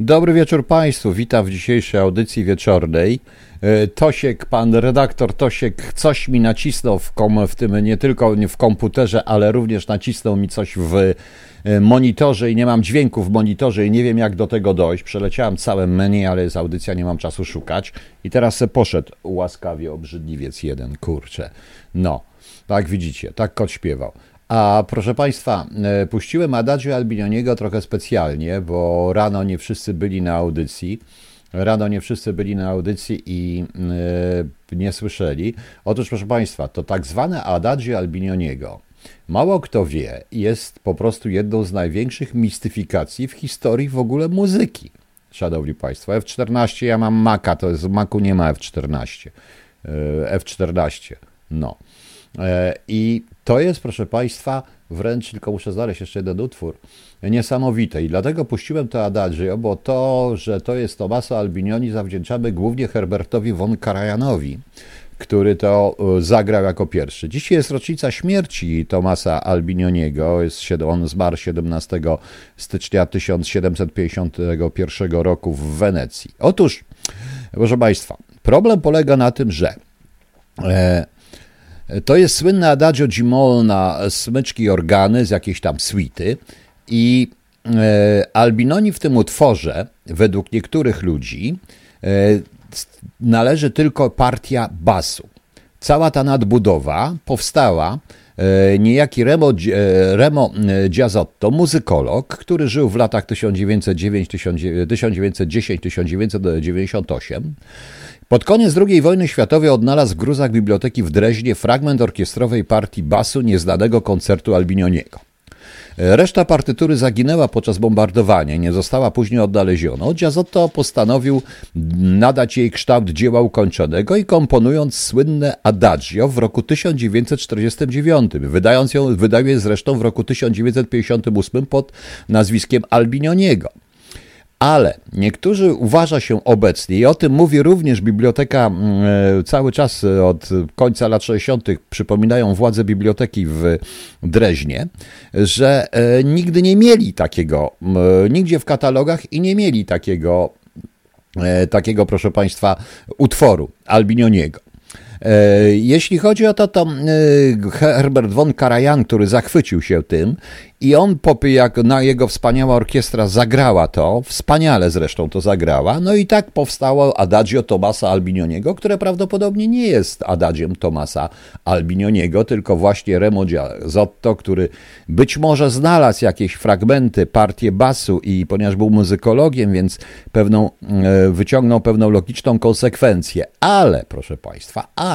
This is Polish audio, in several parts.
Dobry wieczór Państwu, witam w dzisiejszej audycji wieczornej. E, Tosiek, pan redaktor Tosiek coś mi nacisnął w, kom, w tym, nie tylko w komputerze, ale również nacisnął mi coś w e, monitorze i nie mam dźwięku w monitorze i nie wiem jak do tego dojść. Przeleciałem całe menu, ale jest audycja, nie mam czasu szukać. I teraz se poszedł łaskawie obrzydliwiec jeden, kurczę. No, tak widzicie, tak kot śpiewał. A proszę Państwa, e, puściłem Adagio Albinioniego trochę specjalnie, bo rano nie wszyscy byli na audycji. Rano nie wszyscy byli na audycji i yy, nie słyszeli. Otóż, proszę Państwa, to tak zwane Adagio Albinioniego, mało kto wie, jest po prostu jedną z największych mistyfikacji w historii w ogóle muzyki. Szanowni Państwo, F14, ja mam Maca, to jest, Macu nie ma F14. Yy, F14, no. E, I to jest, proszę Państwa, wręcz, tylko muszę znaleźć jeszcze jeden utwór, niesamowite. I dlatego puściłem to Adagio, bo to, że to jest Tomaso Albinioni, zawdzięczamy głównie Herbertowi von Karajanowi, który to e, zagrał jako pierwszy. Dzisiaj jest rocznica śmierci Tomasa Albinioniego. Jest, on zmarł 17 stycznia 1751 roku w Wenecji. Otóż, proszę Państwa, problem polega na tym, że e, to jest słynne adagio Gimol na smyczki organy z jakiejś tam suity i e, Albinoni w tym utworze, według niektórych ludzi, e, należy tylko partia basu. Cała ta nadbudowa powstała e, niejaki Remo, Remo Giazotto, muzykolog, który żył w latach 1910-1998 pod koniec II wojny światowej odnalazł w gruzach biblioteki w Dreźnie fragment orkiestrowej partii basu nieznanego koncertu Albinioniego. Reszta partytury zaginęła podczas bombardowania nie została później odnaleziona. Giazotto postanowił nadać jej kształt dzieła ukończonego i komponując słynne Adagio w roku 1949, wydając ją, wydał je zresztą w roku 1958 pod nazwiskiem Albinioniego ale niektórzy uważa się obecnie, i o tym mówi również biblioteka mm, e, cały czas od końca lat 60., przypominają władze biblioteki w Dreźnie, że e, nigdy nie mieli takiego, nigdzie w katalogach i nie mieli takiego, e, takiego proszę Państwa, utworu Albinioniego. Jeśli chodzi o to, to Herbert von Karajan, który zachwycił się tym i on, jak na jego wspaniała orkiestra zagrała to, wspaniale zresztą to zagrała, no i tak powstało Adagio Tomasa Albinioniego, które prawdopodobnie nie jest Adagiem Tomasa Albinioniego, tylko właśnie Remo Giazzotto, który być może znalazł jakieś fragmenty, partie basu i ponieważ był muzykologiem, więc pewną, e, wyciągnął pewną logiczną konsekwencję. Ale, proszę Państwa, ale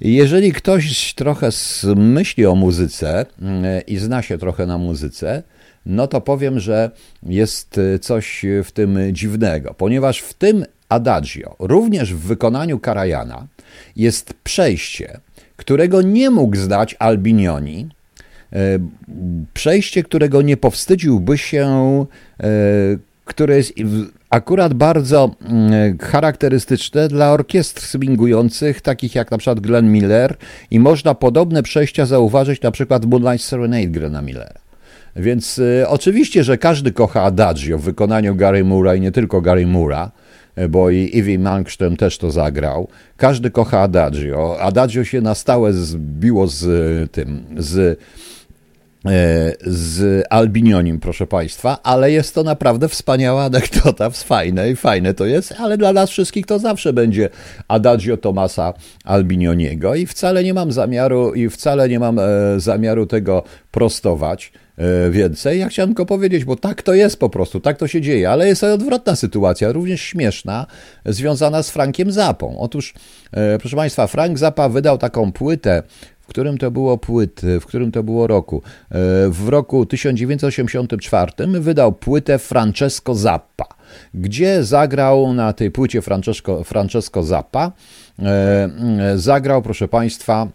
jeżeli ktoś trochę myśli o muzyce e, i zna się trochę na muzyce, no to powiem, że jest y, coś w tym dziwnego, ponieważ w tym adagio, również w wykonaniu Karajana, jest przejście, którego nie mógł zdać Albinioni, y, przejście, którego nie powstydziłby się, y, które jest akurat bardzo charakterystyczne dla orkiestr swingujących, takich jak na przykład Glenn Miller i można podobne przejścia zauważyć na przykład w Moonlight Serenade Glena Millera. Więc y, oczywiście, że każdy kocha Adagio w wykonaniu Gary Moora i nie tylko Gary Moora, y, bo i Ivy Malmström też to zagrał. Każdy kocha Adagio. Adagio się na stałe zbiło z y, tym, z z Albinionim, proszę Państwa, ale jest to naprawdę wspaniała anegdota, fajne i fajne to jest, ale dla nas wszystkich to zawsze będzie Adagio Tomasa Albinioniego i wcale nie mam zamiaru i wcale nie mam e, zamiaru tego prostować. E, więcej. Ja chciałem tylko powiedzieć, bo tak to jest po prostu, tak to się dzieje, ale jest odwrotna sytuacja, również śmieszna, związana z Frankiem Zapą. Otóż, e, proszę Państwa, Frank Zappa wydał taką płytę, w którym to było płyty, w którym to było roku? E, w roku 1984 wydał płytę Francesco Zappa, gdzie zagrał na tej płycie Francesco, Francesco Zappa, zagrał, proszę Państwa,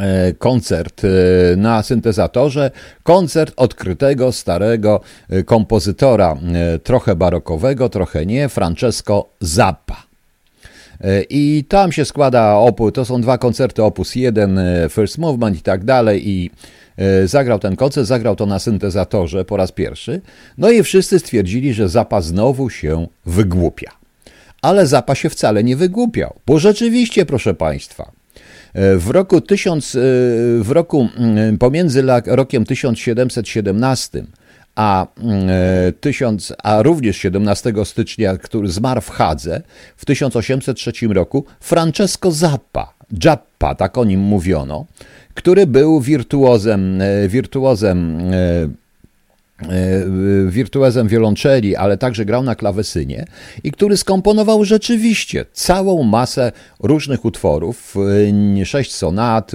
E, koncert e, na syntezatorze, koncert odkrytego, starego e, kompozytora, trochę barokowego, trochę nie, Francesco Zappa. I tam się składa opus, to są dwa koncerty, opus 1, First Movement i tak dalej, i zagrał ten koncert, zagrał to na syntezatorze po raz pierwszy, no i wszyscy stwierdzili, że Zapa znowu się wygłupia. Ale Zapa się wcale nie wygłupiał, bo rzeczywiście, proszę Państwa, w roku, 1000, w roku mm, pomiędzy rokiem 1717 a, e, tysiąc, a również 17 stycznia, który zmarł w Hadze w 1803 roku, Francesco Zappa, Zappa, tak o nim mówiono, który był wirtuozem, e, wirtuozem e, E, wirtuozem wiolonczeli, ale także grał na klawesynie i który skomponował rzeczywiście całą masę różnych utworów, e, sześć sonat,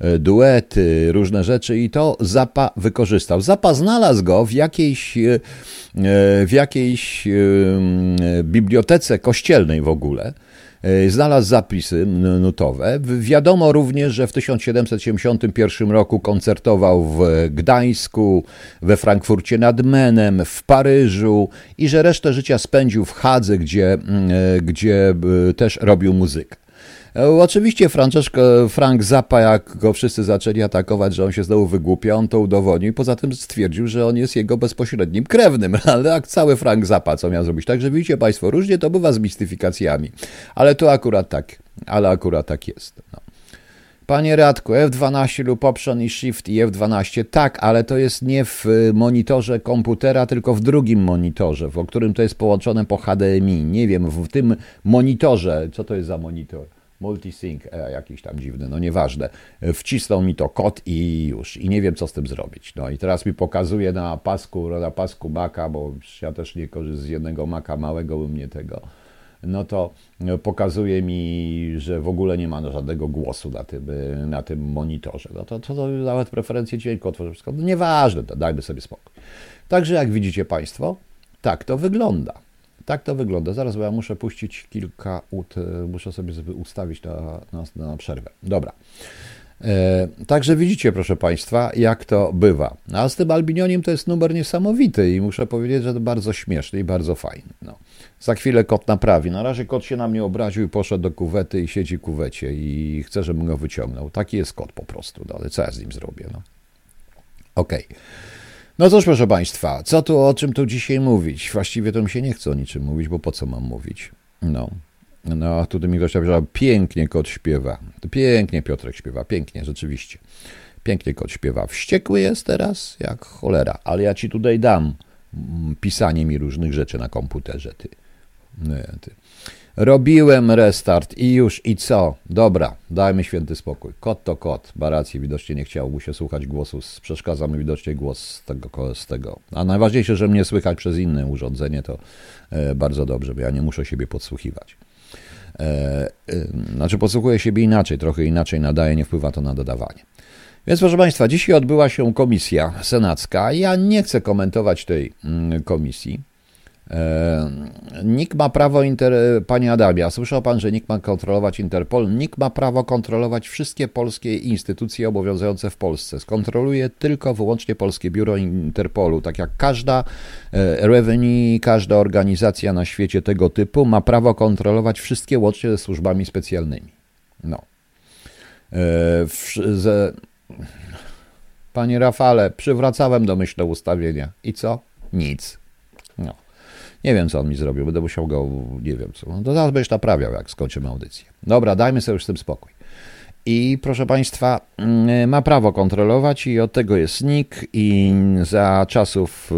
e, duety, różne rzeczy i to Zapa wykorzystał. Zapa znalazł go w jakiejś, w jakiejś bibliotece kościelnej w ogóle, znalazł zapisy nutowe. Wiadomo również, że w 1771 roku koncertował w Gdańsku, we Frankfurcie nad Menem, w Paryżu i że resztę życia spędził w Hadze, gdzie, e, gdzie e, też robił muzykę. E, oczywiście Francesco, Frank Zappa, jak go wszyscy zaczęli atakować, że on się znowu wygłupia, on to udowodnił i poza tym stwierdził, że on jest jego bezpośrednim krewnym, ale jak cały Frank Zappa, co miał zrobić. Także widzicie Państwo, różnie to bywa z mistyfikacjami, ale to akurat tak, ale akurat tak jest. No. Panie Radku, F12 lub Option i Shift i F12, tak, ale to jest nie w monitorze komputera, tylko w drugim monitorze, w którym to jest połączone po HDMI. Nie wiem, w tym monitorze, co to jest za monitor? Multisync, e, jakiś tam dziwny, no nieważne. Wcisnął mi to kod i już. I nie wiem, co z tym zrobić. No i teraz mi pokazuje na pasku, na pasku Maca, bo ja też nie korzystam z jednego Maca małego u mnie tego. No to pokazuje mi, że w ogóle nie ma żadnego głosu na tym, na tym monitorze. No to, to, to nawet preferencje dźwięku otworzę wszystko. No nieważne, dajmy sobie spokój. Także jak widzicie Państwo, tak to wygląda. Tak to wygląda. Zaraz, bo ja muszę puścić kilka ut, muszę sobie ustawić na, na, na przerwę. Dobra. E, także widzicie, proszę Państwa, jak to bywa. A z tym albinioniem to jest numer niesamowity i muszę powiedzieć, że to bardzo śmieszny i bardzo fajny. No. Za chwilę kot naprawi. Na razie kot się na mnie obraził i poszedł do kuwety i siedzi w kuwecie i chce, żebym go wyciągnął. Taki jest kot po prostu, no, ale co ja z nim zrobię? No. Okej. Okay. No cóż, proszę Państwa, co tu, o czym tu dzisiaj mówić? Właściwie to mi się nie chce o niczym mówić, bo po co mam mówić? No. No, a tutaj mi gościa powiedział, pięknie kot śpiewa. Pięknie Piotrek śpiewa, pięknie, rzeczywiście. Pięknie kot śpiewa. Wściekły jest teraz jak cholera, ale ja ci tutaj dam mm, pisanie mi różnych rzeczy na komputerze, ty. Nie, ty. Robiłem restart i już, i co? Dobra, dajmy święty spokój. Kot to kot. Baracji widocznie nie chciał mu się słuchać głosu, przeszkadza mi widocznie głos z tego, z tego. A najważniejsze, że mnie słychać przez inne urządzenie, to e, bardzo dobrze, bo ja nie muszę siebie podsłuchiwać. E, e, znaczy podsłuchuję siebie inaczej, trochę inaczej nadaje, nie wpływa to na dodawanie. Więc proszę Państwa, dzisiaj odbyła się komisja senacka. Ja nie chcę komentować tej mm, komisji. NIK ma prawo, inter... panie Adamie, słyszał pan, że NIK ma kontrolować Interpol? NIK ma prawo kontrolować wszystkie polskie instytucje obowiązujące w Polsce. Skontroluje tylko wyłącznie Polskie Biuro Interpolu, tak jak każda e, revenue, każda organizacja na świecie tego typu ma prawo kontrolować wszystkie łącznie ze służbami specjalnymi. No. E. Panie Rafale, przywracałem domyślne ustawienia. I co? Nic. No. Nie wiem, co on mi zrobił, będę musiał go, nie wiem co. No to zaraz będziesz naprawiał, jak skończymy audycję. Dobra, dajmy sobie już z tym spokój. I proszę Państwa, mm, ma prawo kontrolować i od tego jest NIK i za czasów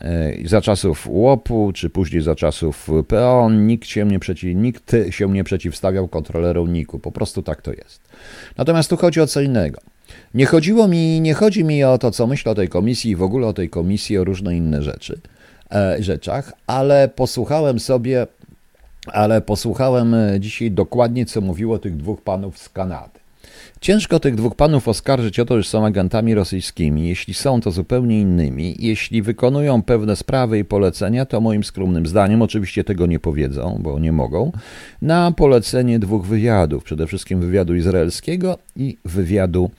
y, y, za czasów łopu, czy później za czasów PO, nikt się nie, przeciw, nikt się nie przeciwstawiał kontrolerom NIK-u. Po prostu tak to jest. Natomiast tu chodzi o co innego. Nie chodziło mi, nie chodzi mi o to, co myślę o tej komisji i w ogóle o tej komisji, o różne inne rzeczy. E, rzeczach, ale posłuchałem sobie, ale posłuchałem e, dzisiaj dokładnie, co mówiło tych dwóch panów z Kanady. Ciężko tych dwóch panów oskarżyć o to, że są agentami rosyjskimi. Jeśli są, to zupełnie innymi. Jeśli wykonują pewne sprawy i polecenia, to moim skromnym zdaniem, oczywiście tego nie powiedzą, bo nie mogą, na polecenie dwóch wywiadów. Przede wszystkim wywiadu izraelskiego i wywiadu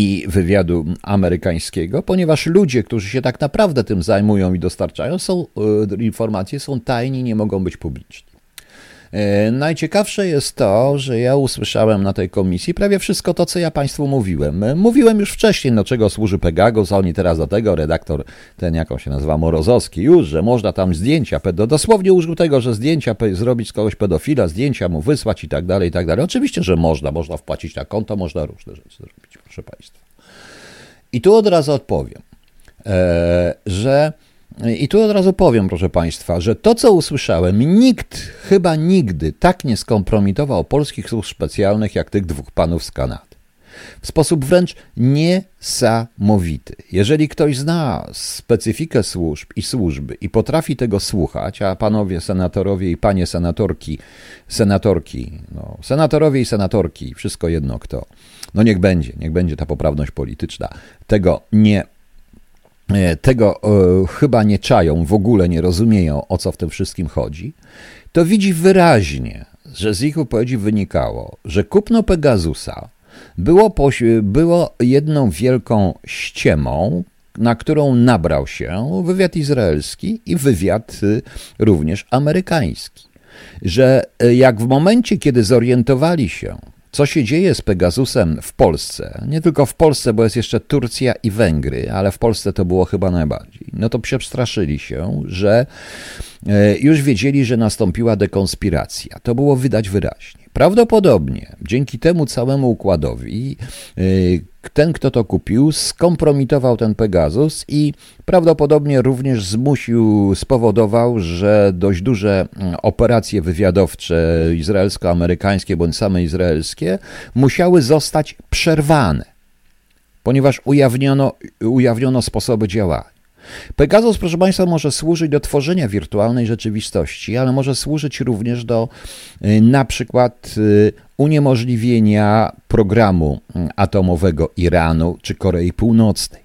i wywiadu amerykańskiego, ponieważ ludzie, którzy się tak naprawdę tym zajmują i dostarczają, są, e, informacje są tajni, nie mogą być publiczni. E, najciekawsze jest to, że ja usłyszałem na tej komisji prawie wszystko to, co ja Państwu mówiłem. E, mówiłem już wcześniej, do czego służy Pegasus, oni teraz do tego, redaktor ten, jak on się nazywa, Morozowski, już, że można tam zdjęcia, pedo, dosłownie użył tego, że zdjęcia zrobić z kogoś pedofila, zdjęcia mu wysłać i tak dalej, i tak dalej. Oczywiście, że można, można wpłacić na konto, można różne rzeczy zrobić, proszę Państwa. I tu od razu odpowiem, e, że i tu od razu powiem, proszę Państwa, że to, co usłyszałem, nikt, chyba nigdy tak nie skompromitował polskich służb specjalnych, jak tych dwóch panów z Kanady. W sposób wręcz niesamowity. Jeżeli ktoś zna specyfikę służb i służby i potrafi tego słuchać, a panowie senatorowie i panie senatorki, senatorki, no, senatorowie i senatorki, wszystko jedno kto, no niech będzie, niech będzie ta poprawność polityczna, tego nie E, tego e, chyba nie czają, w ogóle nie rozumieją, o co w tym wszystkim chodzi, to widzi wyraźnie, że z ich wypowiedzi wynikało, że kupno Pegasusa było, było jedną wielką ściemą, na którą nabrał się wywiad izraelski i wywiad y, również amerykański. Że y, jak w momencie, kiedy zorientowali się, co się dzieje z Pegasusem w Polsce, nie tylko w Polsce, bo jest jeszcze Turcja i Węgry, ale w Polsce to było chyba najbardziej, no to przestraszyli się, że e, już wiedzieli, że nastąpiła dekonspiracja. To było widać wyraźnie. Prawdopodobnie dzięki temu całemu układowi e, ten, kto to kupił, skompromitował ten Pegasus i prawdopodobnie również zmusił, spowodował, że dość duże mm, operacje wywiadowcze izraelsko-amerykańskie bądź same izraelskie musiały zostać przerwane, ponieważ ujawniono, ujawniono sposoby działania. Pegasus, proszę Państwa, może służyć do tworzenia wirtualnej rzeczywistości, ale może służyć również do y, na przykład y, uniemożliwienia programu y, atomowego Iranu czy Korei Północnej.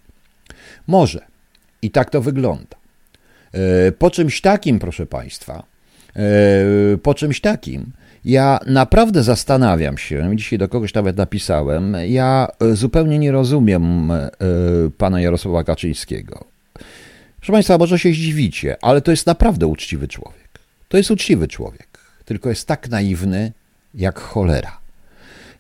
Może. I tak to wygląda. Po czymś takim, proszę Państwa, po czymś takim, ja naprawdę zastanawiam się, dzisiaj do kogoś nawet napisałem, ja zupełnie nie rozumiem pana Jarosława Kaczyńskiego. Proszę Państwa, może się zdziwicie, ale to jest naprawdę uczciwy człowiek. To jest uczciwy człowiek, tylko jest tak naiwny jak cholera.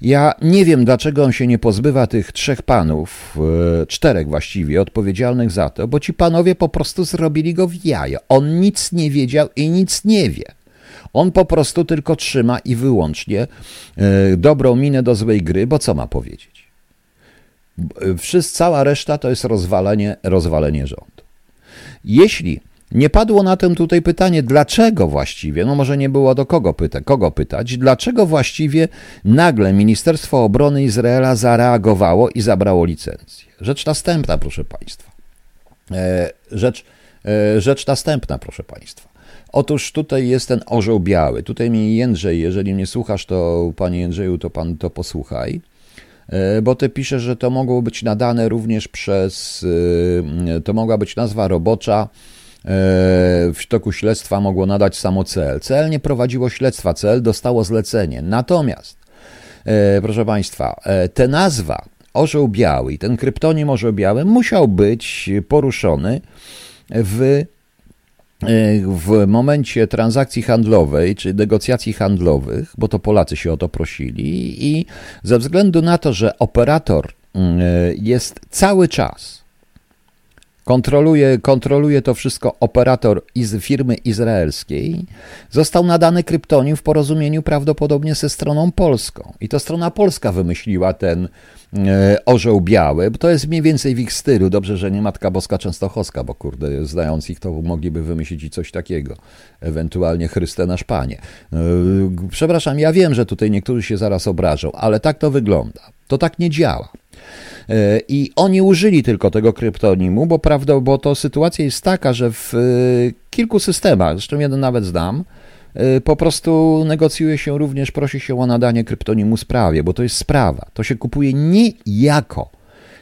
Ja nie wiem, dlaczego on się nie pozbywa tych trzech panów, e, czterech właściwie, odpowiedzialnych za to, bo ci panowie po prostu zrobili go w jaja. On nic nie wiedział i nic nie wie. On po prostu tylko trzyma i wyłącznie e, dobrą minę do złej gry, bo co ma powiedzieć? Wszyscy, cała reszta to jest rozwalenie, rozwalenie rządu. Jeśli nie padło na tym tutaj pytanie, dlaczego właściwie, no może nie było do kogo, pyta, kogo pytać, dlaczego właściwie nagle Ministerstwo Obrony Izraela zareagowało i zabrało licencję. Rzecz następna, proszę Państwa. E, rzecz, e, rzecz następna, proszę Państwa. Otóż tutaj jest ten orzeł biały. Tutaj mi Jędrzej, jeżeli mnie słuchasz, to panie Jędrzeju, to pan to posłuchaj. E, bo ty piszesz, że to mogło być nadane również przez, e, to mogła być nazwa robocza, e, w toku śledztwa mogło nadać samo CL. CL nie prowadziło śledztwa, CL dostało zlecenie. Natomiast, proszę Państwa, ta nazwa Orzeł Biały i ten kryptonim Orzeł Biały musiał być poruszony w w momencie transakcji handlowej czy negocjacji handlowych, bo to Polacy się o to prosili, i ze względu na to, że operator mm, jest cały czas, kontroluje, kontroluje to wszystko operator iz firmy izraelskiej, został nadany kryptonim w porozumieniu prawdopodobnie ze stroną polską. I to strona polska wymyśliła ten E, orzeł biały, bo to jest mniej więcej w ich stylu. Dobrze, że nie Matka Boska Częstochowska, bo kurde, znając ich, to mogliby wymyślić i coś takiego. Ewentualnie Chryste nasz Panie. E, przepraszam, ja wiem, że tutaj niektórzy się zaraz obrażą, ale tak to wygląda. To tak nie działa. E, I oni użyli tylko tego kryptonimu, bo prawda, bo to sytuacja jest taka, że w kilku systemach, zresztą jeden nawet znam, Y, po prostu negocjuje się również, prosi się o nadanie kryptonimu sprawie, bo to jest sprawa. To się kupuje nie jako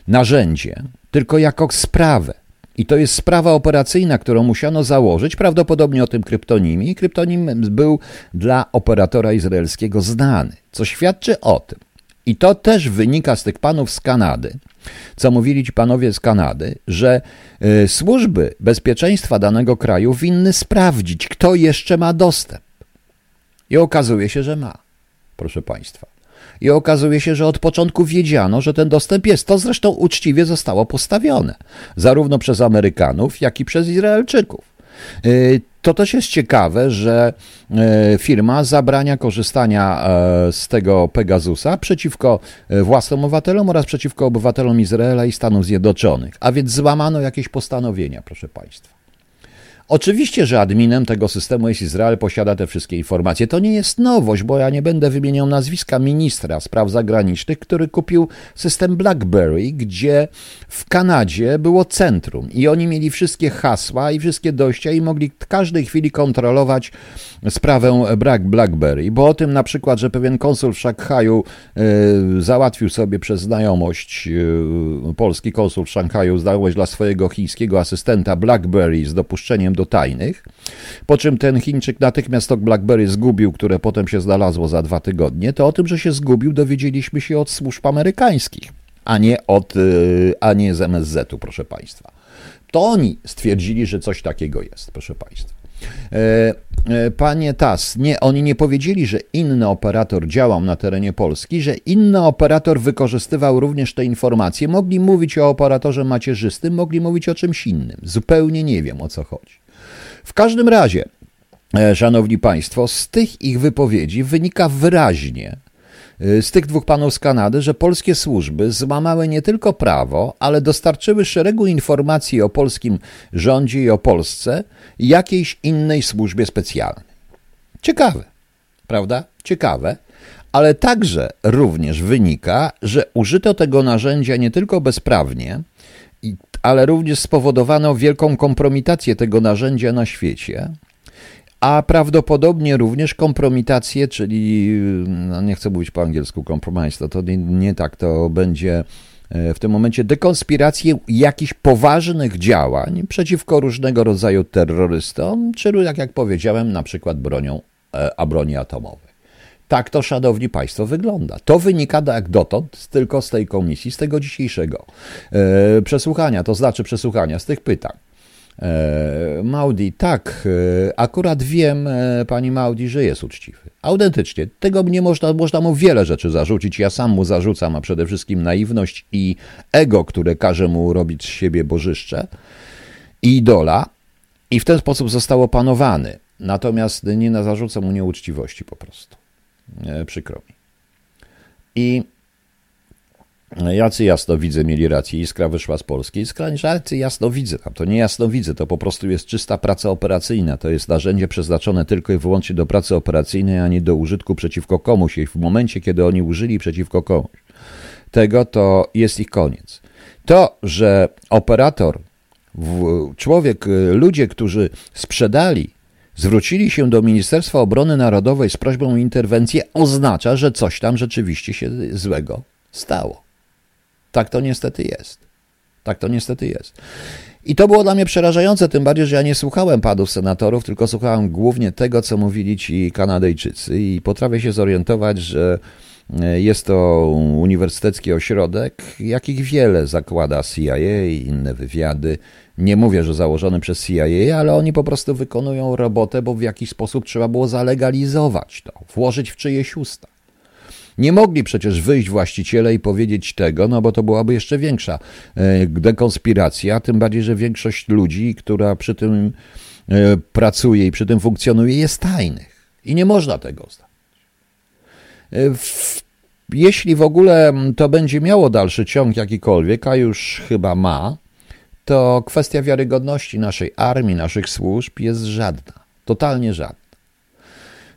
narzędzie, tylko jako sprawę. I to jest sprawa operacyjna, którą musiano założyć, prawdopodobnie o tym kryptonimie. I kryptonim był dla operatora izraelskiego znany, co świadczy o tym. I to też wynika z tych panów z Kanady, co mówili ci panowie z Kanady, że y, służby bezpieczeństwa danego kraju winny sprawdzić, kto jeszcze ma dostęp. I okazuje się, że ma, proszę Państwa. I okazuje się, że od początku wiedziano, że ten dostęp jest. To zresztą uczciwie zostało postawione, zarówno przez Amerykanów, jak i przez Izraelczyków. Y, to też jest ciekawe, że y, firma zabrania korzystania e, z tego Pegasusa przeciwko e, własnym obywatelom oraz przeciwko obywatelom Izraela i Stanów Zjednoczonych. A więc złamano jakieś postanowienia, proszę Państwa. Oczywiście, że adminem tego systemu jest Izrael, posiada te wszystkie informacje. To nie jest nowość, bo ja nie będę wymieniał nazwiska ministra spraw zagranicznych, który kupił system BlackBerry, gdzie w Kanadzie było centrum i oni mieli wszystkie hasła i wszystkie dojścia i mogli w każdej chwili kontrolować sprawę BlackBerry. Bo o tym na przykład, że pewien konsul w Szanghaju y, załatwił sobie przez znajomość, y, polski konsul w Szanghaju, znajomość dla swojego chińskiego asystenta BlackBerry z dopuszczeniem do tajnych, po czym ten Chińczyk natychmiast to BlackBerry zgubił, które potem się znalazło za dwa tygodnie, to o tym, że się zgubił, dowiedzieliśmy się od służb amerykańskich, a nie, od, y, a nie z MSZ-u, proszę Państwa. To oni stwierdzili, że coś takiego jest, proszę Państwa. E, e, panie Tas, nie, oni nie powiedzieli, że inny operator działał na terenie Polski, że inny operator wykorzystywał również te informacje. Mogli mówić o operatorze macierzystym, mogli mówić o czymś innym. Zupełnie nie wiem o co chodzi. W każdym razie, e, szanowni państwo, z tych ich wypowiedzi wynika wyraźnie, e, z tych dwóch panów z Kanady, że polskie służby złamały nie tylko prawo, ale dostarczyły szeregu informacji o polskim rządzie i o Polsce jakiejś innej służbie specjalnej. Ciekawe, prawda? Ciekawe. Ale także również wynika, że użyto tego narzędzia nie tylko bezprawnie, ale również spowodowano wielką kompromitację tego narzędzia na świecie, a prawdopodobnie również kompromitację, czyli no nie chcę mówić po angielsku compromise, to, to nie, nie tak, to będzie e, w tym momencie dekonspirację jakichś poważnych działań przeciwko różnego rodzaju terrorystom, czy jak, jak powiedziałem, na przykład bronią, e, a broni atomowej. Tak to, szanowni państwo, wygląda. To wynika jak dotąd tylko z tej komisji, z tego dzisiejszego e, przesłuchania, to znaczy przesłuchania z tych pytań. E, Maudi, tak, e, akurat wiem, e, pani Maudi, że jest uczciwy. Autentycznie. Tego nie można, można mu wiele rzeczy zarzucić. Ja sam mu zarzucam, a przede wszystkim naiwność i ego, które każe mu robić z siebie bożyszcze i idola. I w ten sposób został opanowany. Natomiast nie zarzucam mu nieuczciwości po prostu. E, przykro mi. I jacy jasnowidze mieli rację, Iskra wyszła z Polski. Iskra, jacy jasnowidze, to nie jasnowidze, to po prostu jest czysta praca operacyjna. To jest narzędzie przeznaczone tylko i wyłącznie do pracy operacyjnej, a nie do użytku przeciwko komuś. I w momencie, kiedy oni użyli przeciwko komuś tego, to jest ich koniec. To, że operator, człowiek, ludzie, którzy sprzedali zwrócili się do Ministerstwa Obrony Narodowej z prośbą o interwencję, oznacza, że coś tam rzeczywiście się złego stało. Tak to niestety jest. Tak to niestety jest. I to było dla mnie przerażające, tym bardziej, że ja nie słuchałem padów senatorów, tylko słuchałem głównie tego, co mówili ci Kanadyjczycy i potrafię się zorientować, że e, jest to uniwersytecki ośrodek, jakich wiele zakłada CIA i inne wywiady, nie mówię, że założony przez CIA, ale oni po prostu wykonują robotę, bo w jakiś sposób trzeba było zalegalizować to, włożyć w czyjeś usta. Nie mogli przecież wyjść właściciele i powiedzieć tego, no bo to byłaby jeszcze większa e, dekonspiracja, tym bardziej, że większość ludzi, która przy tym e, pracuje i przy tym funkcjonuje, jest tajnych. I nie można tego zdać. E, jeśli w ogóle to będzie miało dalszy ciąg jakikolwiek, a już chyba ma, to kwestia wiarygodności naszej armii, naszych służb jest żadna, totalnie żadna.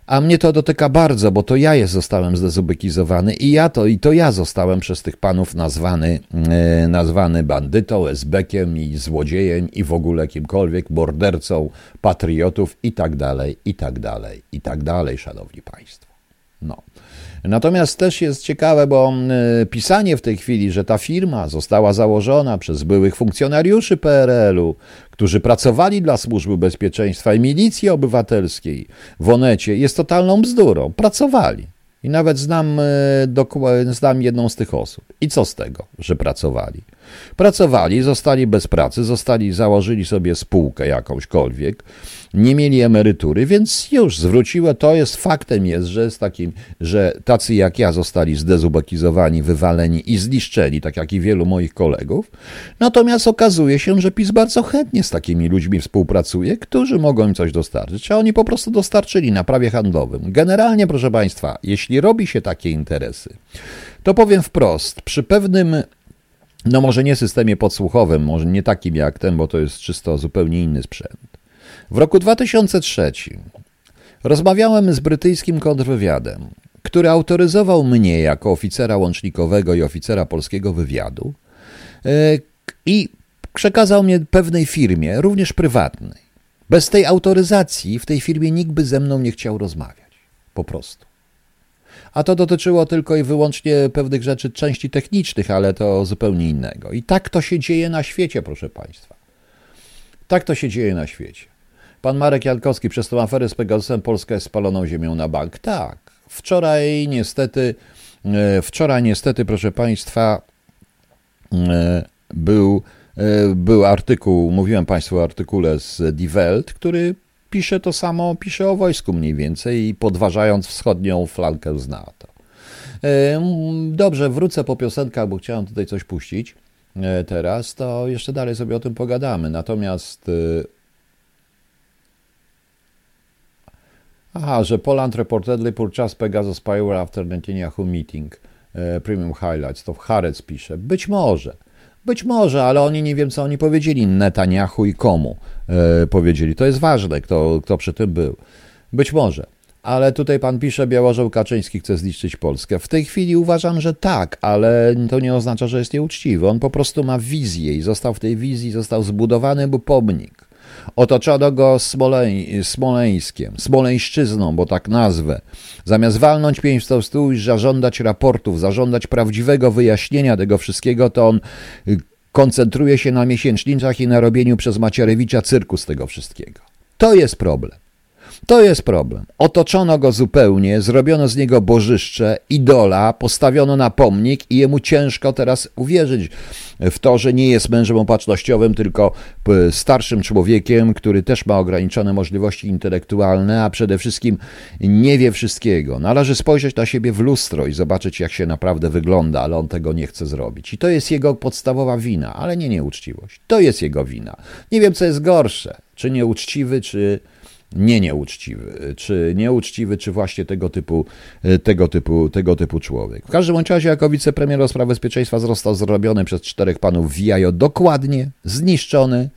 A mnie to dotyka bardzo, bo to ja jest zostałem zdezubekizowany i ja to, i to ja zostałem przez tych panów nazwany, e, nazwany bandytą, esbekiem i złodziejem i w ogóle kimkolwiek, mordercą patriotów i tak dalej, i tak dalej, i tak dalej, szanowni państwo. No. Natomiast też jest ciekawe, bo e, pisanie w tej chwili, że ta firma została założona przez byłych funkcjonariuszy PRL-u, którzy pracowali dla Służby Bezpieczeństwa i Milicji Obywatelskiej w Onecie, jest totalną bzdurą. Pracowali. I nawet znam, e, znam jedną z tych osób. I co z tego, że pracowali? Pracowali, zostali bez pracy, zostali, założyli sobie spółkę jakąśkolwiek, nie mieli emerytury, więc już zwróciło, to jest faktem jest, że z takim, że tacy jak ja zostali zdezubekizowani, wywaleni i zniszczeni, tak jak i wielu moich kolegów. Natomiast okazuje się, że PiS bardzo chętnie z takimi ludźmi współpracuje, którzy mogą im coś dostarczyć, a oni po prostu dostarczyli na prawie handlowym. Generalnie, proszę Państwa, jeśli robi się takie interesy, to powiem wprost, przy pewnym no może nie systemie podsłuchowym, może nie takim jak ten, bo to jest czysto zupełnie inny sprzęt. W roku 2003 rozmawiałem z brytyjskim kontrwywiadem, który autoryzował mnie jako oficera łącznikowego i oficera polskiego wywiadu e, i przekazał mnie pewnej firmie, również prywatnej. Bez tej autoryzacji w tej firmie nikt by ze mną nie chciał rozmawiać. Po prostu. A to dotyczyło tylko i wyłącznie pewnych rzeczy, części technicznych, ale to zupełnie innego. I tak to się dzieje na świecie, proszę Państwa. Tak to się dzieje na świecie. Pan Marek Jankowski, przez tą aferę z Pegasusem Polska jest spaloną ziemią na bank. Tak. Wczoraj niestety, e, wczoraj niestety, proszę Państwa, e, był, e, był artykuł, mówiłem Państwu o artykule z Die Welt, który pisze to samo, pisze o wojsku mniej więcej, podważając wschodnią flankę z NATO. Dobrze, wrócę po piosenkach, bo chciałem tutaj coś puścić teraz, to jeszcze dalej sobie o tym pogadamy. Natomiast Aha, że Poland reportedly purchased Pegasus Spyware after Netanyahu meeting. E, premium Highlights, to Harec pisze. Być może. Być może, ale oni nie wiem, co oni powiedzieli Netanyahu i komu e, powiedzieli. To jest ważne, kto, kto przy tym był. Być może. Ale tutaj pan pisze, Białożeł Kaczyński chce zniszczyć Polskę. W tej chwili uważam, że tak, ale to nie oznacza, że jest nieuczciwy. On po prostu ma wizję i został w tej wizji, został zbudowany był pomnik. Otoczono go Smoleń, Smoleńskiem, Smoleńszczyzną, bo tak nazwę. Zamiast walnąć pięć w stół i zażądać raportów, zażądać prawdziwego wyjaśnienia tego wszystkiego, to on y, koncentruje się na miesięcznicach i na robieniu przez Macierewicza cyrku z tego wszystkiego. To jest problem. To jest problem. Otoczono go zupełnie, zrobiono z niego bożyszcze, idola, postawiono na pomnik i jemu ciężko teraz uwierzyć w to, że nie jest mężem opatrznościowym, tylko starszym człowiekiem, który też ma ograniczone możliwości intelektualne, a przede wszystkim nie wie wszystkiego. Należy spojrzeć na siebie w lustro i zobaczyć, jak się naprawdę wygląda, ale on tego nie chce zrobić. I to jest jego podstawowa wina, ale nie nieuczciwość. To jest jego wina. Nie wiem, co jest gorsze, czy nieuczciwy, czy nie nieuczciwy, czy nieuczciwy, czy właśnie tego typu, tego typu, tego typu człowiek. W każdym razie jako wicepremier do spraw bezpieczeństwa został zrobiony przez czterech panów Wijajo dokładnie, zniszczony,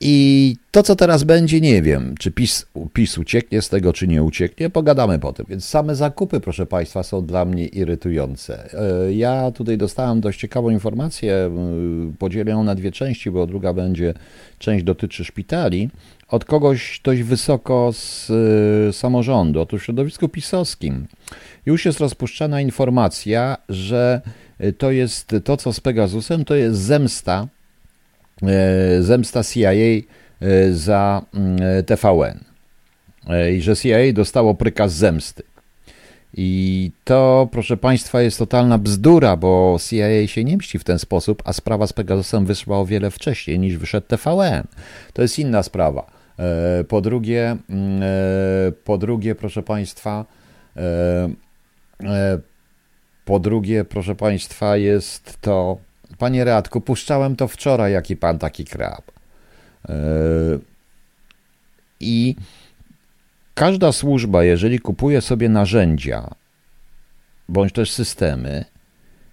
i to, co teraz będzie, nie wiem, czy PiS, PiS ucieknie z tego, czy nie ucieknie, pogadamy po tym. Więc same zakupy, proszę Państwa, są dla mnie irytujące. E, ja tutaj dostałem dość ciekawą informację, podzielę ją na dwie części, bo druga będzie, część dotyczy szpitali, od kogoś dość wysoko z y, samorządu. Otóż w środowisku pisowskim już jest rozpuszczana informacja, że to jest to, co z Pegasusem, to jest zemsta E, zemsta CIA e, za mm, TVN e, i że CIA dostało prykaz zemsty. I to, proszę Państwa, jest totalna bzdura, bo CIA się nie mści w ten sposób, a sprawa z Pegasusem wyszła o wiele wcześniej niż wyszedł TVN. To jest inna sprawa. Po drugie, mm, po drugie, proszę Państwa, po drugie, proszę Państwa, jest to Panie Radku, puszczałem to wczoraj, jaki pan taki krab. E, I każda służba, jeżeli kupuje sobie narzędzia, bądź też systemy,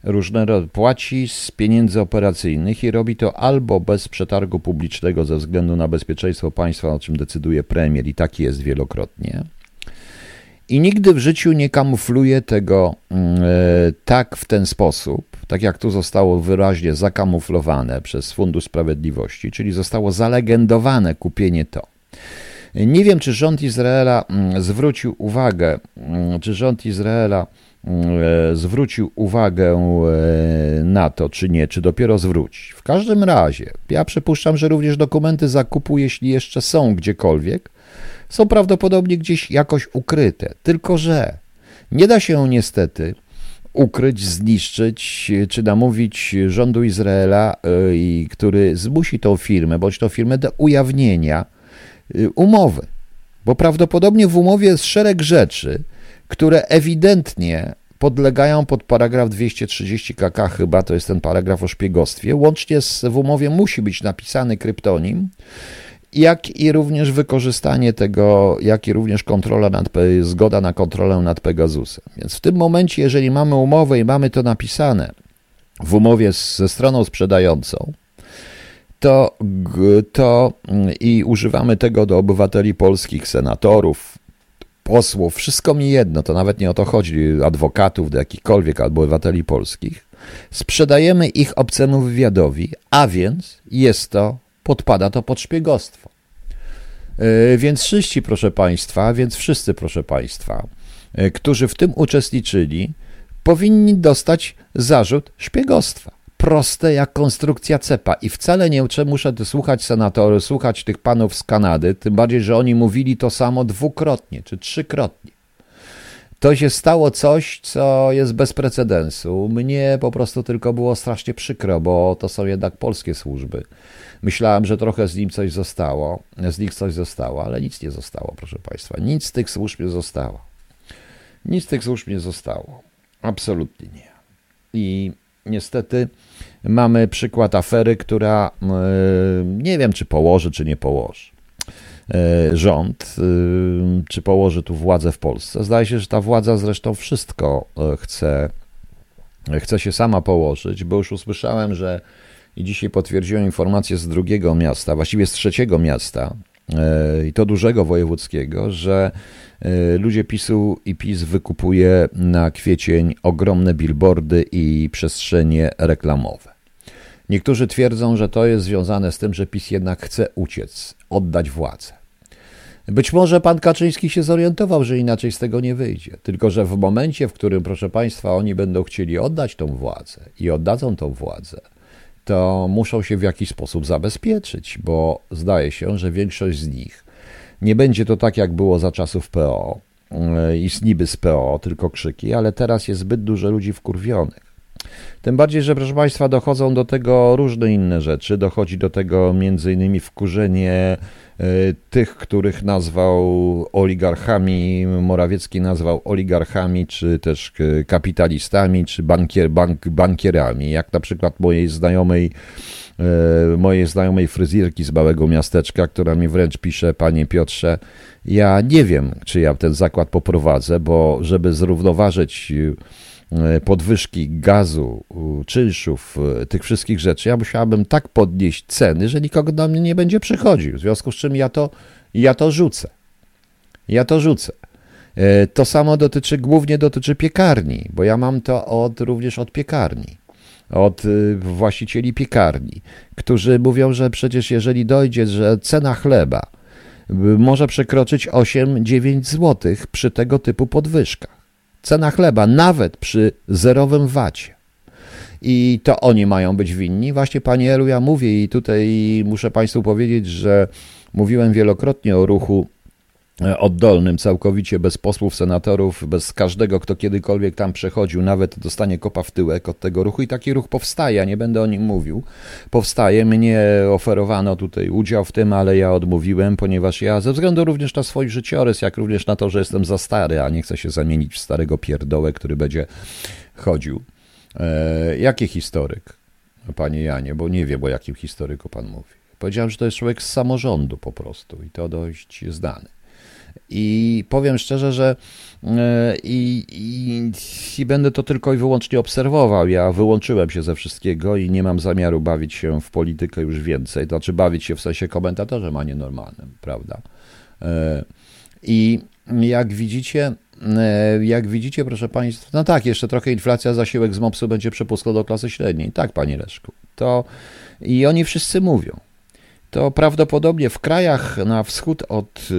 różne płaci z pieniędzy operacyjnych i robi to albo bez przetargu publicznego ze względu na bezpieczeństwo państwa, o czym decyduje premier, i taki jest wielokrotnie. I nigdy w życiu nie kamufluje tego mm, e, tak w ten sposób, tak jak tu zostało wyraźnie zakamuflowane przez Fundusz Sprawiedliwości, czyli zostało zalegendowane kupienie to. Nie wiem, czy rząd Izraela mm, zwrócił uwagę, mm, czy rząd Izraela mm, e, zwrócił uwagę e, na to, czy nie, czy dopiero zwróci. W każdym razie, ja przypuszczam, że również dokumenty zakupu, jeśli jeszcze są gdziekolwiek, są prawdopodobnie gdzieś jakoś ukryte. Tylko, że nie da się niestety ukryć, zniszczyć, czy namówić rządu Izraela, który zmusi tą firmę, bądź tą firmę do ujawnienia umowy. Bo prawdopodobnie w umowie jest szereg rzeczy, które ewidentnie podlegają pod paragraf 230 KK, chyba to jest ten paragraf o szpiegostwie. Łącznie z, w umowie musi być napisany kryptonim, jak i również wykorzystanie tego, jak i również kontrola nad, zgoda na kontrolę nad Pegasusem. Więc w tym momencie, jeżeli mamy umowę i mamy to napisane w umowie z, ze stroną sprzedającą, to, to i używamy tego do obywateli polskich, senatorów, posłów, wszystko mi jedno, to nawet nie o to chodzi, adwokatów do jakichkolwiek albo obywateli polskich, sprzedajemy ich obcemu wywiadowi, a więc jest to, podpada to pod szpiegostwo. Yy, więc wszyscy, proszę Państwa, więc wszyscy, proszę Państwa, yy, którzy w tym uczestniczyli, powinni dostać zarzut szpiegostwa proste jak konstrukcja cepa i wcale nie muszę słuchać senatorów, słuchać tych panów z Kanady, tym bardziej, że oni mówili to samo dwukrotnie czy trzykrotnie. To się stało coś, co jest bez precedensu. Mnie po prostu tylko było strasznie przykro, bo to są jednak polskie służby. Myślałem, że trochę z nim coś zostało, z nich coś zostało, ale nic nie zostało, proszę Państwa. Nic z tych służb nie zostało. Nic z tych służb nie zostało. Absolutnie nie. I niestety mamy przykład afery, która e, nie wiem, czy położy, czy nie położy e, rząd, e, czy położy tu władzę w Polsce. Zdaje się, że ta władza zresztą wszystko chce, chce się sama położyć, bo już usłyszałem, że i dzisiaj potwierdziłem informację z drugiego miasta, właściwie z trzeciego miasta, i to dużego wojewódzkiego, że E, ludzie PiSu i PiS wykupuje na kwiecień ogromne billboardy i przestrzenie reklamowe. Niektórzy twierdzą, że to jest związane z tym, że PiS jednak chce uciec, oddać władzę. Być może pan Kaczyński się zorientował, że inaczej z tego nie wyjdzie. Tylko, że w momencie, w którym, proszę państwa, oni będą chcieli oddać tą władzę i oddadzą tą władzę, to muszą się w jakiś sposób zabezpieczyć, bo zdaje się, że większość z nich nie będzie to tak, jak było za czasów PO e, i niby z PO, tylko krzyki, ale teraz jest zbyt dużo ludzi wkurwionych. Tym bardziej, że proszę Państwa, dochodzą do tego różne inne rzeczy. Dochodzi do tego między innymi wkurzenie e, tych, których nazwał oligarchami, Morawiecki nazwał oligarchami, czy też e, kapitalistami, czy bankier, bank, bankierami, jak na przykład mojej znajomej E, mojej znajomej fryzjerki z małego miasteczka, która mi wręcz pisze, panie Piotrze, ja nie wiem, czy ja ten zakład poprowadzę, bo żeby zrównoważyć podwyżki gazu, czynszów, e, tych wszystkich rzeczy, ja musiałabym tak podnieść ceny, że nikogo do mnie nie będzie przychodził. W związku z czym ja to, ja to rzucę. Ja to rzucę. To samo dotyczy, głównie dotyczy piekarni, bo ja mam to od, również od piekarni od właścicieli piekarni, którzy mówią, że przecież jeżeli dojdzie, że cena chleba może przekroczyć 8-9 zł przy tego typu podwyżkach. Cena chleba nawet przy zerowym wacie. I to oni mają być winni. Właśnie Panie Elu, ja mówię i tutaj muszę Państwu powiedzieć, że mówiłem wielokrotnie o ruchu oddolnym, całkowicie bez posłów, senatorów, bez każdego, kto kiedykolwiek tam przechodził, nawet dostanie kopa w tyłek od tego ruchu i taki ruch powstaje, nie będę o nim mówił. Powstaje, mnie oferowano tutaj udział w tym, ale ja odmówiłem, ponieważ ja ze względu również na swój życiorys, jak również na to, że jestem za stary, a nie chcę się zamienić w starego pierdołę, który będzie chodził. E, jaki historyk, panie Janie, bo nie wiem, o jakim historyku pan mówi. Powiedziałem, że to jest człowiek z samorządu po prostu i to dość znany. I powiem szczerze, że e, i, i, i, będę to tylko i wyłącznie obserwował. Ja wyłączyłem się ze wszystkiego i nie mam zamiaru bawić się w politykę już więcej. Znaczy bawić się w sensie komentatorem, a nie normalnym, prawda? E, I jak widzicie, e, jak widzicie, proszę Państwa, no tak, jeszcze trochę inflacja, zasiłek z MOPS-u będzie przepustką do klasy średniej. Tak, Panie Leszku. To i oni wszyscy mówią. To prawdopodobnie w krajach na wschód od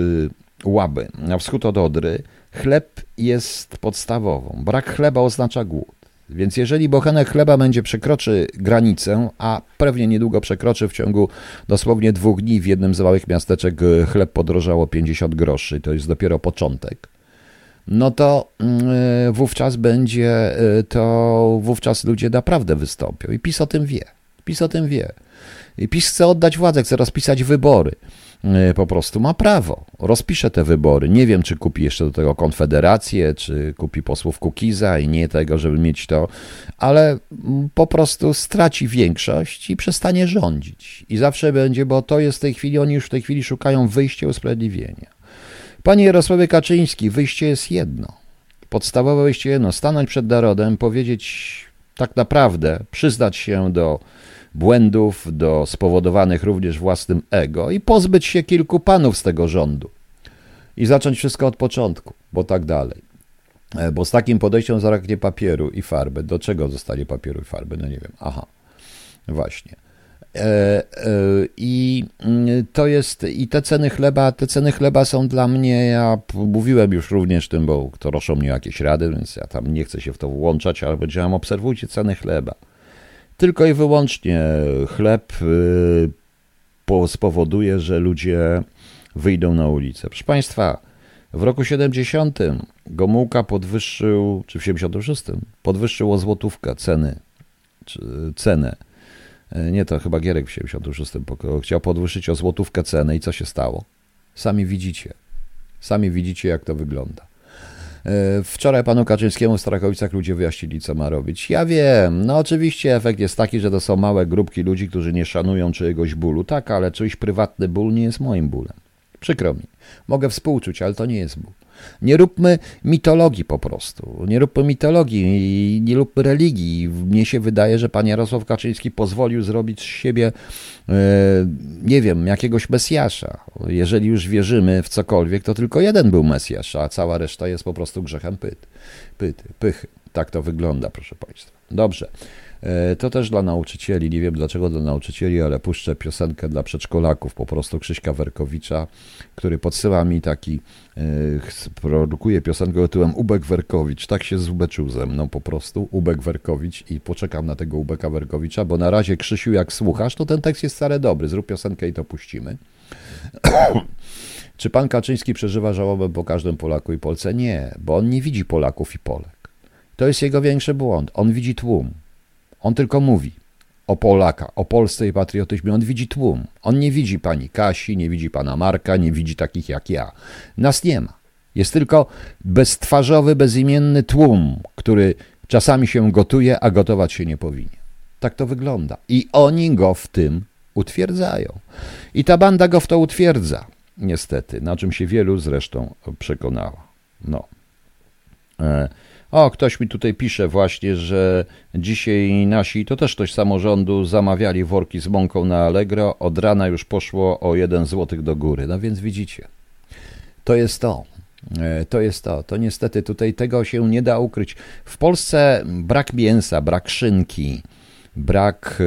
Łaby, na wschód od Odry, chleb jest podstawową. Brak chleba oznacza głód. Więc jeżeli bochenek chleba będzie przekroczy granicę, a pewnie niedługo przekroczy w ciągu dosłownie dwóch dni w jednym z małych miasteczek chleb podrożało 50 groszy, to jest dopiero początek. no to mm, wówczas będzie, to wówczas ludzie naprawdę wystąpią. I PiS o tym wie. PiS o tym wie. PiS chce oddać władzę, chce rozpisać wybory. E, po prostu ma prawo. Rozpisze te wybory. Nie wiem, czy kupi jeszcze do tego Konfederację, czy kupi posłów Kukiza i nie tego, żeby mieć to, ale po prostu straci większość i przestanie rządzić. I zawsze będzie, bo to jest w tej chwili, oni już w tej chwili szukają wyjścia, usprawiedliwienia. Panie Jarosławie Kaczyński, wyjście jest jedno. Podstawowe wyjście jedno. Stanąć przed narodem, powiedzieć tak naprawdę, przyznać się do błędów, do spowodowanych również własnym ego i pozbyć się kilku panów z tego rządu i zacząć wszystko od początku, bo tak dalej. E, bo z takim podejściem zaraknie papieru i farby. Do czego zostanie papieru i farby? No nie wiem. Aha, właśnie. E, e, I mm, to jest, i te ceny chleba, te ceny chleba są dla mnie, ja mówiłem już również tym, bo to roszą mnie jakieś rady, więc ja tam nie chcę się w to włączać, ale powiedziałem, obserwujcie ceny chleba. Tylko i wyłącznie chleb y, spowoduje, że ludzie wyjdą na ulicę. Proszę Państwa, w roku 70 Gomułka podwyższył, czy w 76 podwyższył o złotówkę ceny, cenę. E, nie, to chyba Gierek w 76 chciał podwyższyć o złotówkę cenę i co się stało? Sami widzicie. Sami widzicie, jak to wygląda. E, wczoraj panu Kaczyńskiemu w Strakowicach ludzie wyjaśnili, co ma robić. Ja wiem, no oczywiście efekt jest taki, że to są małe grupki ludzi, którzy nie szanują czyjegoś bólu. Tak, ale czyjś prywatny ból nie jest moim bólem. Przykro mi. Mogę współczuć, ale to nie jest ból. Nie róbmy mitologii po prostu. Nie róbmy mitologii nie róbmy religii. Mnie się wydaje, że pan Jarosław Kaczyński pozwolił zrobić z siebie, e, nie wiem, jakiegoś Mesjasza. Jeżeli już wierzymy w cokolwiek, to tylko jeden był Mesjasz, a cała reszta jest po prostu grzechem pyt, pyty, pychy. Tak to wygląda, proszę Państwa. Dobrze. E, to też dla nauczycieli, nie wiem dlaczego dla nauczycieli, ale puszczę piosenkę dla przedszkolaków, po prostu Krzyśka Werkowicza, który podsyła mi taki, e, produkuje piosenkę tytułem Ubek Werkowicz, tak się zubeczył ze mną po prostu, Ubek Werkowicz i poczekam na tego Ubeka Werkowicza, bo na razie Krzysiu jak słuchasz, to ten tekst jest wcale dobry, zrób piosenkę i to puścimy. Czy pan Kaczyński przeżywa żałobę po każdym Polaku i Polce? Nie, bo on nie widzi Polaków i Polek. To jest jego większy błąd. On widzi tłum. On tylko mówi o Polaka, o Polsce i patriotyzmie. On widzi tłum. On nie widzi pani Kasi, nie widzi pana Marka, nie widzi takich jak ja. Nas nie ma. Jest tylko beztwarzowy, bezimienny tłum, który czasami się gotuje, a gotować się nie powinien. Tak to wygląda. I oni go w tym utwierdzają. I ta banda go w to utwierdza, niestety, na czym się wielu zresztą przekonała. No. E o, ktoś mi tutaj pisze właśnie, że dzisiaj nasi, to też ktoś samorządu, zamawiali worki z mąką na Allegro. Od rana już poszło o 1 zł do góry. No więc widzicie, to jest to. E, to jest to. To niestety tutaj tego się nie da ukryć. W Polsce brak mięsa, brak szynki, brak e,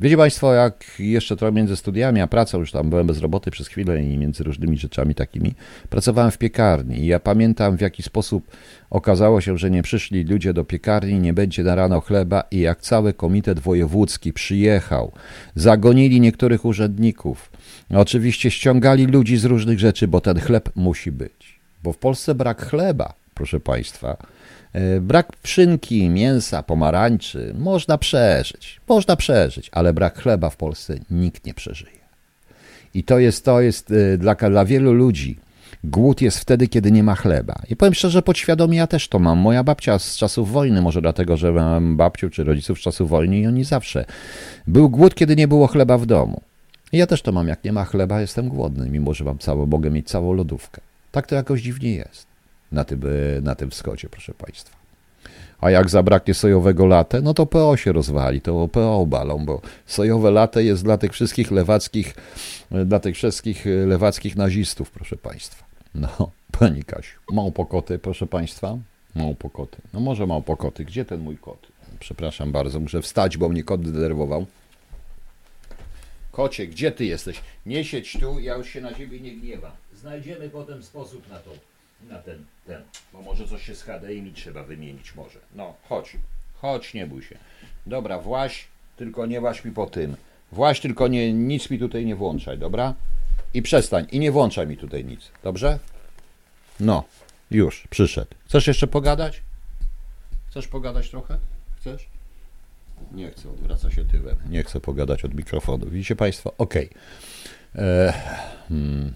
Wiecie Państwo, jak jeszcze trochę między studiami a pracą, już tam byłem bez roboty przez chwilę i między różnymi rzeczami takimi, pracowałem w piekarni. I ja pamiętam w jaki sposób okazało się, że nie przyszli ludzie do piekarni, nie będzie na rano chleba i jak cały komitet wojewódzki przyjechał, zagonili niektórych urzędników, oczywiście ściągali ludzi z różnych rzeczy, bo ten chleb musi być. Bo w Polsce brak chleba, proszę Państwa, brak pszynki, mięsa, pomarańczy można przeżyć, można przeżyć, ale brak chleba w Polsce nikt nie przeżyje. I to jest, to jest e, dla, dla wielu ludzi. Głód jest wtedy, kiedy nie ma chleba. I powiem szczerze, podświadomie ja też to mam. Moja babcia z czasów wojny, może dlatego, że mam babciu czy rodziców z czasów wojny i oni zawsze. Był głód, kiedy nie było chleba w domu. I ja też to mam. Jak nie ma chleba, jestem głodny, mimo że mam całą, mogę mieć całą lodówkę. Tak to jakoś dziwnie jest na tym, e, na tym wschodzie, proszę Państwa. A jak zabraknie sojowego latę, no to PO się rozwali, to PO balą, bo sojowe latę jest dla tych wszystkich lewackich, e, dla tych wszystkich e, lewackich nazistów, proszę Państwa. No, Pani Kasiu, małpokoty, proszę Państwa, małpokoty. No może małpokoty, gdzie ten mój kot? Przepraszam bardzo, muszę wstać, bo mnie kot denerwował. Kocie, gdzie ty jesteś? Nie siedź tu, ja już się na ciebie nie gniewam. Znajdziemy potem sposób na to na ten, ten. Bo może coś się z HDMI trzeba wymienić może. No, chodź. Chodź, nie bój się. Dobra, właś, tylko nie właś mi po tym. Właś, tylko nie, nic mi tutaj nie włączaj, dobra? I przestań. I nie włączaj mi tutaj nic, dobrze? No, Już, przyszedł. Chcesz jeszcze pogadać? Chcesz pogadać trochę? Chcesz? Nie chcę, odwraca się tyłem. Nie chcę pogadać od mikrofonu. Widzicie Państwo? Ok. E, hmm.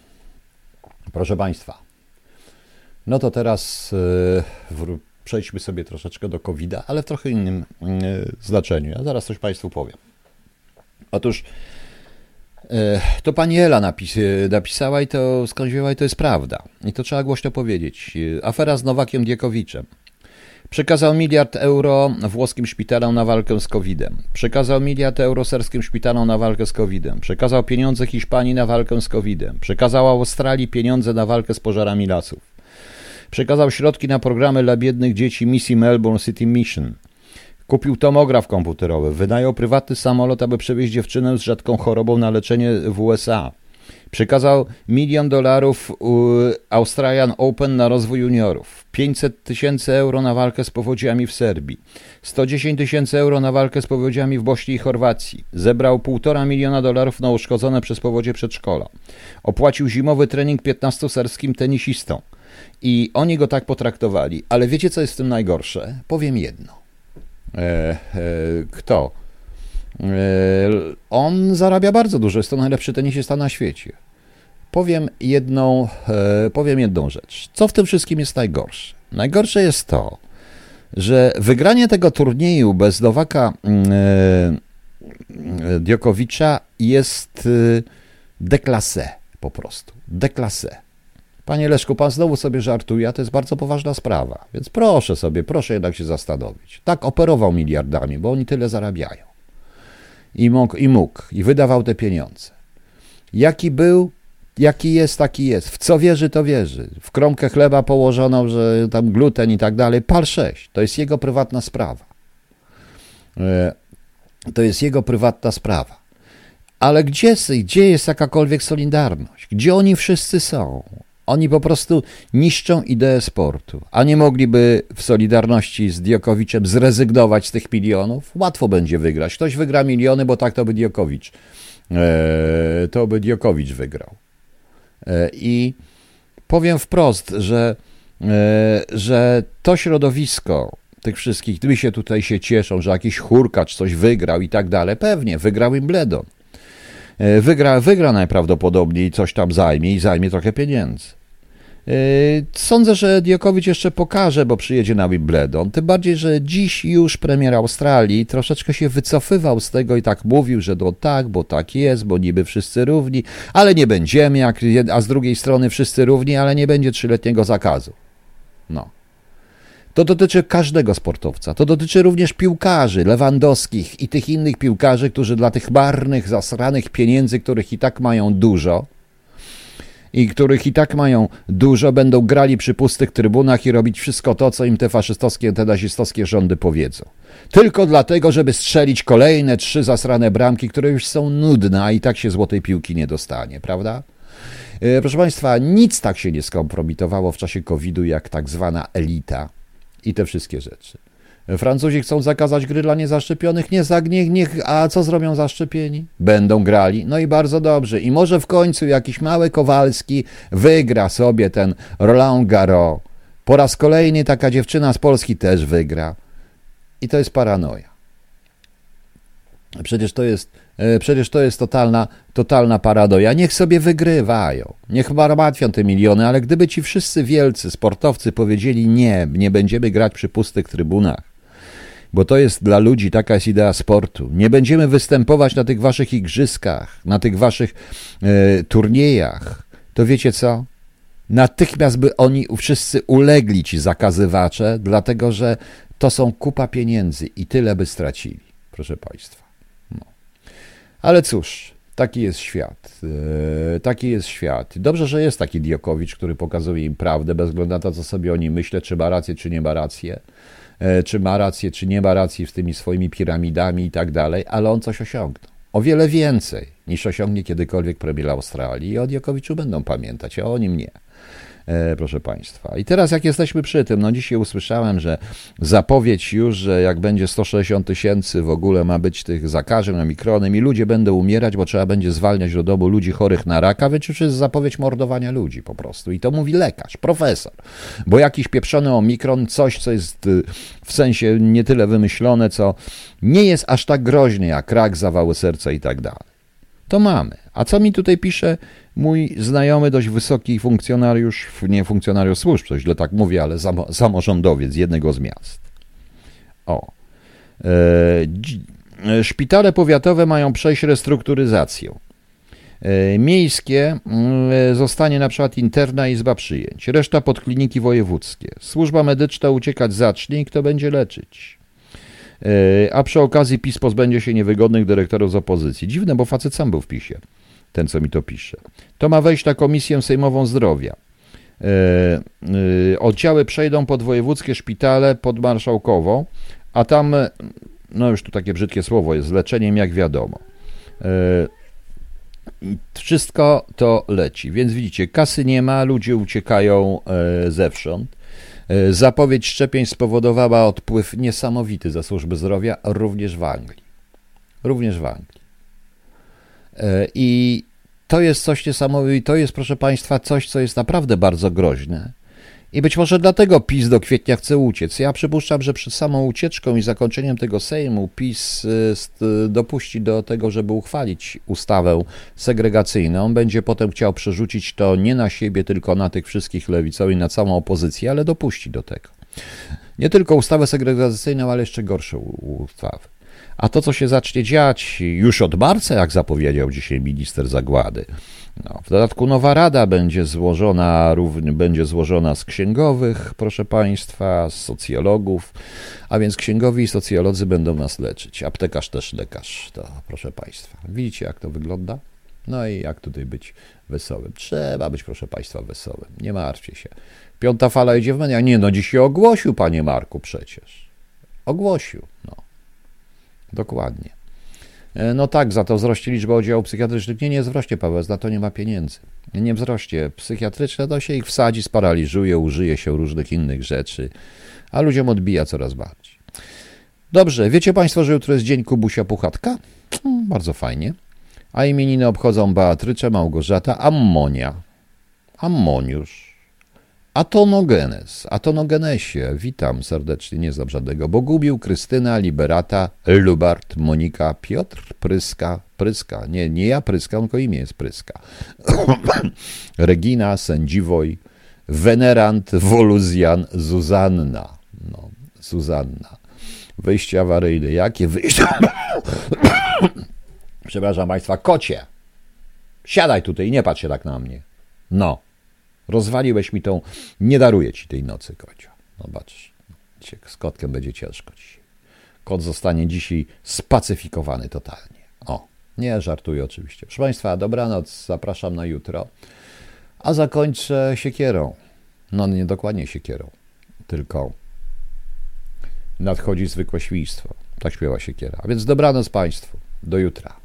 Proszę Państwa. No to teraz e, przejdźmy sobie troszeczkę do covid ale w trochę innym e, znaczeniu. Ja zaraz coś Państwu powiem. Otóż e, to pani Ela napis, napisała i to skąd wzięła i to jest prawda. I to trzeba głośno powiedzieć. Afera z Nowakiem Diekowiczem. Przekazał miliard euro włoskim szpitalom na walkę z COVID-em. Przekazał miliard euro serskim szpitalom na walkę z COVID-em. Przekazał pieniądze Hiszpanii na walkę z COVID-em. Przekazał Australii pieniądze na walkę z pożarami lasów. Przekazał środki na programy dla biednych dzieci misji Melbourne City Mission. Kupił tomograf komputerowy. Wynajął prywatny samolot, aby przewieźć dziewczynę z rzadką chorobą na leczenie w USA. Przekazał milion dolarów Australian Open na rozwój juniorów, 500 tysięcy euro na walkę z powodziami w Serbii, 110 tysięcy euro na walkę z powodziami w Bośni i Chorwacji, zebrał 1,5 miliona dolarów na uszkodzone przez powodzie przedszkola, opłacił zimowy trening 15 serskim tenisistom i oni go tak potraktowali. Ale wiecie, co jest w tym najgorsze? Powiem jedno. E, e, kto? E, on zarabia bardzo dużo, jest to najlepszy tenisista na świecie. Powiem jedną, e, powiem jedną rzecz. Co w tym wszystkim jest najgorsze? Najgorsze jest to, że wygranie tego turnieju bez Nowaka mm, e, Diokowicza jest deklasé po prostu. Deklasé. Panie Leszku, pan znowu sobie żartuje, a to jest bardzo poważna sprawa. Więc proszę sobie, proszę jednak się zastanowić. Tak operował miliardami, bo oni tyle zarabiają i mógł, i mógł, i wydawał te pieniądze. Jaki był, jaki jest, taki jest. W co wierzy, to wierzy. W kromkę chleba położono, że tam gluten i tak dalej. Pal 6. To jest jego prywatna sprawa. E, to jest jego prywatna sprawa. Ale gdzie, gdzie jest jakakolwiek solidarność? Gdzie oni wszyscy są? Oni po prostu niszczą ideę sportu, a nie mogliby w Solidarności z Diokowiczem zrezygnować z tych milionów? Łatwo będzie wygrać. Ktoś wygra miliony, bo tak to by Diokowicz. E, to by Diokowicz wygrał. E, I powiem wprost, że, e, że to środowisko tych wszystkich, gdyby się tutaj się cieszą, że jakiś hurkacz coś wygrał i tak dalej, pewnie, wygrał im Bledon. E, wygra, wygra najprawdopodobniej coś tam zajmie i zajmie trochę pieniędzy. E, sądzę, że Diokowicz jeszcze pokaże, bo przyjedzie na Wimbledon. Tym bardziej, że dziś już premier Australii troszeczkę się wycofywał z tego i tak mówił, że to tak, bo tak jest, bo niby wszyscy równi, ale nie będziemy, a z drugiej strony wszyscy równi, ale nie będzie trzyletniego zakazu. No. To dotyczy każdego sportowca. To dotyczy również piłkarzy, Lewandowskich i tych innych piłkarzy, którzy dla tych marnych, zasranych pieniędzy, których i tak mają dużo, i których i tak mają dużo, będą grali przy pustych trybunach i robić wszystko to, co im te faszystowskie, te nazistowskie rządy powiedzą. Tylko dlatego, żeby strzelić kolejne trzy zasrane bramki, które już są nudne, a i tak się złotej piłki nie dostanie, prawda? E, proszę Państwa, nic tak się nie skompromitowało w czasie COVID-u jak tak zwana elita i te wszystkie rzeczy. Francuzi chcą zakazać gry dla niezaszczepionych, nie niech, a co zrobią zaszczepieni? Będą grali, no i bardzo dobrze. I może w końcu jakiś mały Kowalski wygra sobie ten Roland Garros. Po raz kolejny taka dziewczyna z Polski też wygra. I to jest paranoja. Przecież to jest, przecież to jest totalna, totalna paradoja. Niech sobie wygrywają, niech martwią te miliony, ale gdyby ci wszyscy wielcy sportowcy powiedzieli nie, nie będziemy grać przy pustych trybunach, bo to jest dla ludzi taka jest idea sportu. Nie będziemy występować na tych waszych igrzyskach, na tych waszych e, turniejach. To wiecie co? Natychmiast by oni wszyscy ulegli ci zakazywacze, dlatego że to są kupa pieniędzy i tyle by stracili, proszę Państwa. Ale cóż, taki jest świat. E, taki jest świat. Dobrze, że jest taki Diokowicz, który pokazuje im prawdę, bez względu na to, co sobie o nim myślę, czy ma rację, czy nie ma rację, e, czy ma rację, czy nie ma racji z tymi swoimi piramidami i tak dalej, ale on coś osiągnął. O wiele więcej niż osiągnie kiedykolwiek premier Australii i o Diokowiczu będą pamiętać, a o nim nie. E, proszę Państwa. I teraz jak jesteśmy przy tym, no dzisiaj usłyszałem, że zapowiedź już, że jak będzie 160 tysięcy w ogóle ma być tych zakażeń omikronem i ludzie będą umierać, bo trzeba będzie zwalniać do domu ludzi chorych na raka, więc już jest zapowiedź mordowania ludzi po prostu. I to mówi lekarz, profesor. Bo jakiś pieprzony omikron, coś, co jest y, w sensie nie tyle wymyślone, co nie jest aż tak groźny jak rak, zawały serca i tak dalej. To mamy. A co mi tutaj pisze mój znajomy, dość wysoki funkcjonariusz, nie funkcjonariusz służb, coś źle tak mówię, ale samorządowiec jednego z miast. O. E, e, szpitale powiatowe mają przejść restrukturyzację. E, miejskie mm, zostanie na przykład interna izba przyjęć, reszta pod kliniki wojewódzkie. Służba medyczna uciekać zacznie i kto będzie leczyć. A przy okazji PiS pozbędzie się niewygodnych dyrektorów z opozycji. Dziwne, bo facet sam był w PiSie ten co mi to pisze. To ma wejść na Komisję Sejmową Zdrowia. E, e, oddziały przejdą pod wojewódzkie szpitale, pod marszałkową, a tam, no już tu takie brzydkie słowo jest, leczeniem jak wiadomo. E, wszystko to leci, więc widzicie, kasy nie ma, ludzie uciekają zewsząd. Zapowiedź szczepień spowodowała odpływ niesamowity za służby zdrowia, również w Anglii. Również w Anglii. E, I to jest coś niesamowitego, to jest, proszę Państwa, coś, co jest naprawdę bardzo groźne. I być może dlatego PiS do kwietnia chce uciec. Ja przypuszczam, że przed samą ucieczką i zakończeniem tego Sejmu PiS e, dopuści do tego, żeby uchwalić ustawę segregacyjną. Będzie potem chciał przerzucić to nie na siebie, tylko na tych wszystkich lewicowych, na całą opozycję, ale dopuści do tego. Nie tylko ustawę segregacyjną, ale jeszcze gorszą ustawę. A to, co się zacznie dziać już od marca, jak zapowiedział dzisiaj minister Zagłady, no, w dodatku nowa rada będzie złożona, równie, będzie złożona z księgowych, proszę Państwa, z socjologów, a więc księgowi i socjolodzy będą nas leczyć. Aptekarz też lekarz, to proszę Państwa. Widzicie, jak to wygląda? No i jak tutaj być wesołym? Trzeba być, proszę Państwa, wesołym. Nie martwcie się. Piąta fala idzie w media. Nie, no dzisiaj ogłosił, Panie Marku, przecież. Ogłosił, no. Dokładnie. E, no tak, za to wzrośnie liczba oddziałów psychiatrycznych. Nie, nie wzrośnie, Paweł, za to nie ma pieniędzy. Nie, nie wzrośnie. Psychiatryczne to się ich wsadzi, sparaliżuje, użyje się różnych innych rzeczy, a ludziom odbija coraz bardziej. Dobrze, wiecie Państwo, że jutro jest dzień Kubusia Puchatka? Hmm, bardzo fajnie. A imieniny obchodzą Beatrycze, Małgorzata, Ammonia, Ammoniusz, Atonogenes, Atonogenesie, witam serdecznie, nie znam żadnego. Bogubił, Krystyna, Liberata, Lubart, Monika, Piotr, Pryska, Pryska, nie, nie ja Pryska, tylko imię jest Pryska. Regina, Sędziwoj, Venerant, Woluzjan, Zuzanna. No, Zuzanna. Wyjście awaryjne. Jakie wyjście? Przepraszam Państwa, kocie. Siadaj tutaj, nie patrz się tak na mnie. No. Rozwaliłeś mi tą, nie daruję ci tej nocy, kocio. Zobacz, z kotkiem będzie ciężko dzisiaj. Kot zostanie dzisiaj spacyfikowany totalnie. O, nie żartuję oczywiście. Proszę Państwa, dobranoc, zapraszam na jutro. A zakończę siekierą. No nie dokładnie siekierą, tylko nadchodzi zwykłe świństwo. Tak śpiewa siekiera. A więc dobranoc Państwu. Do jutra.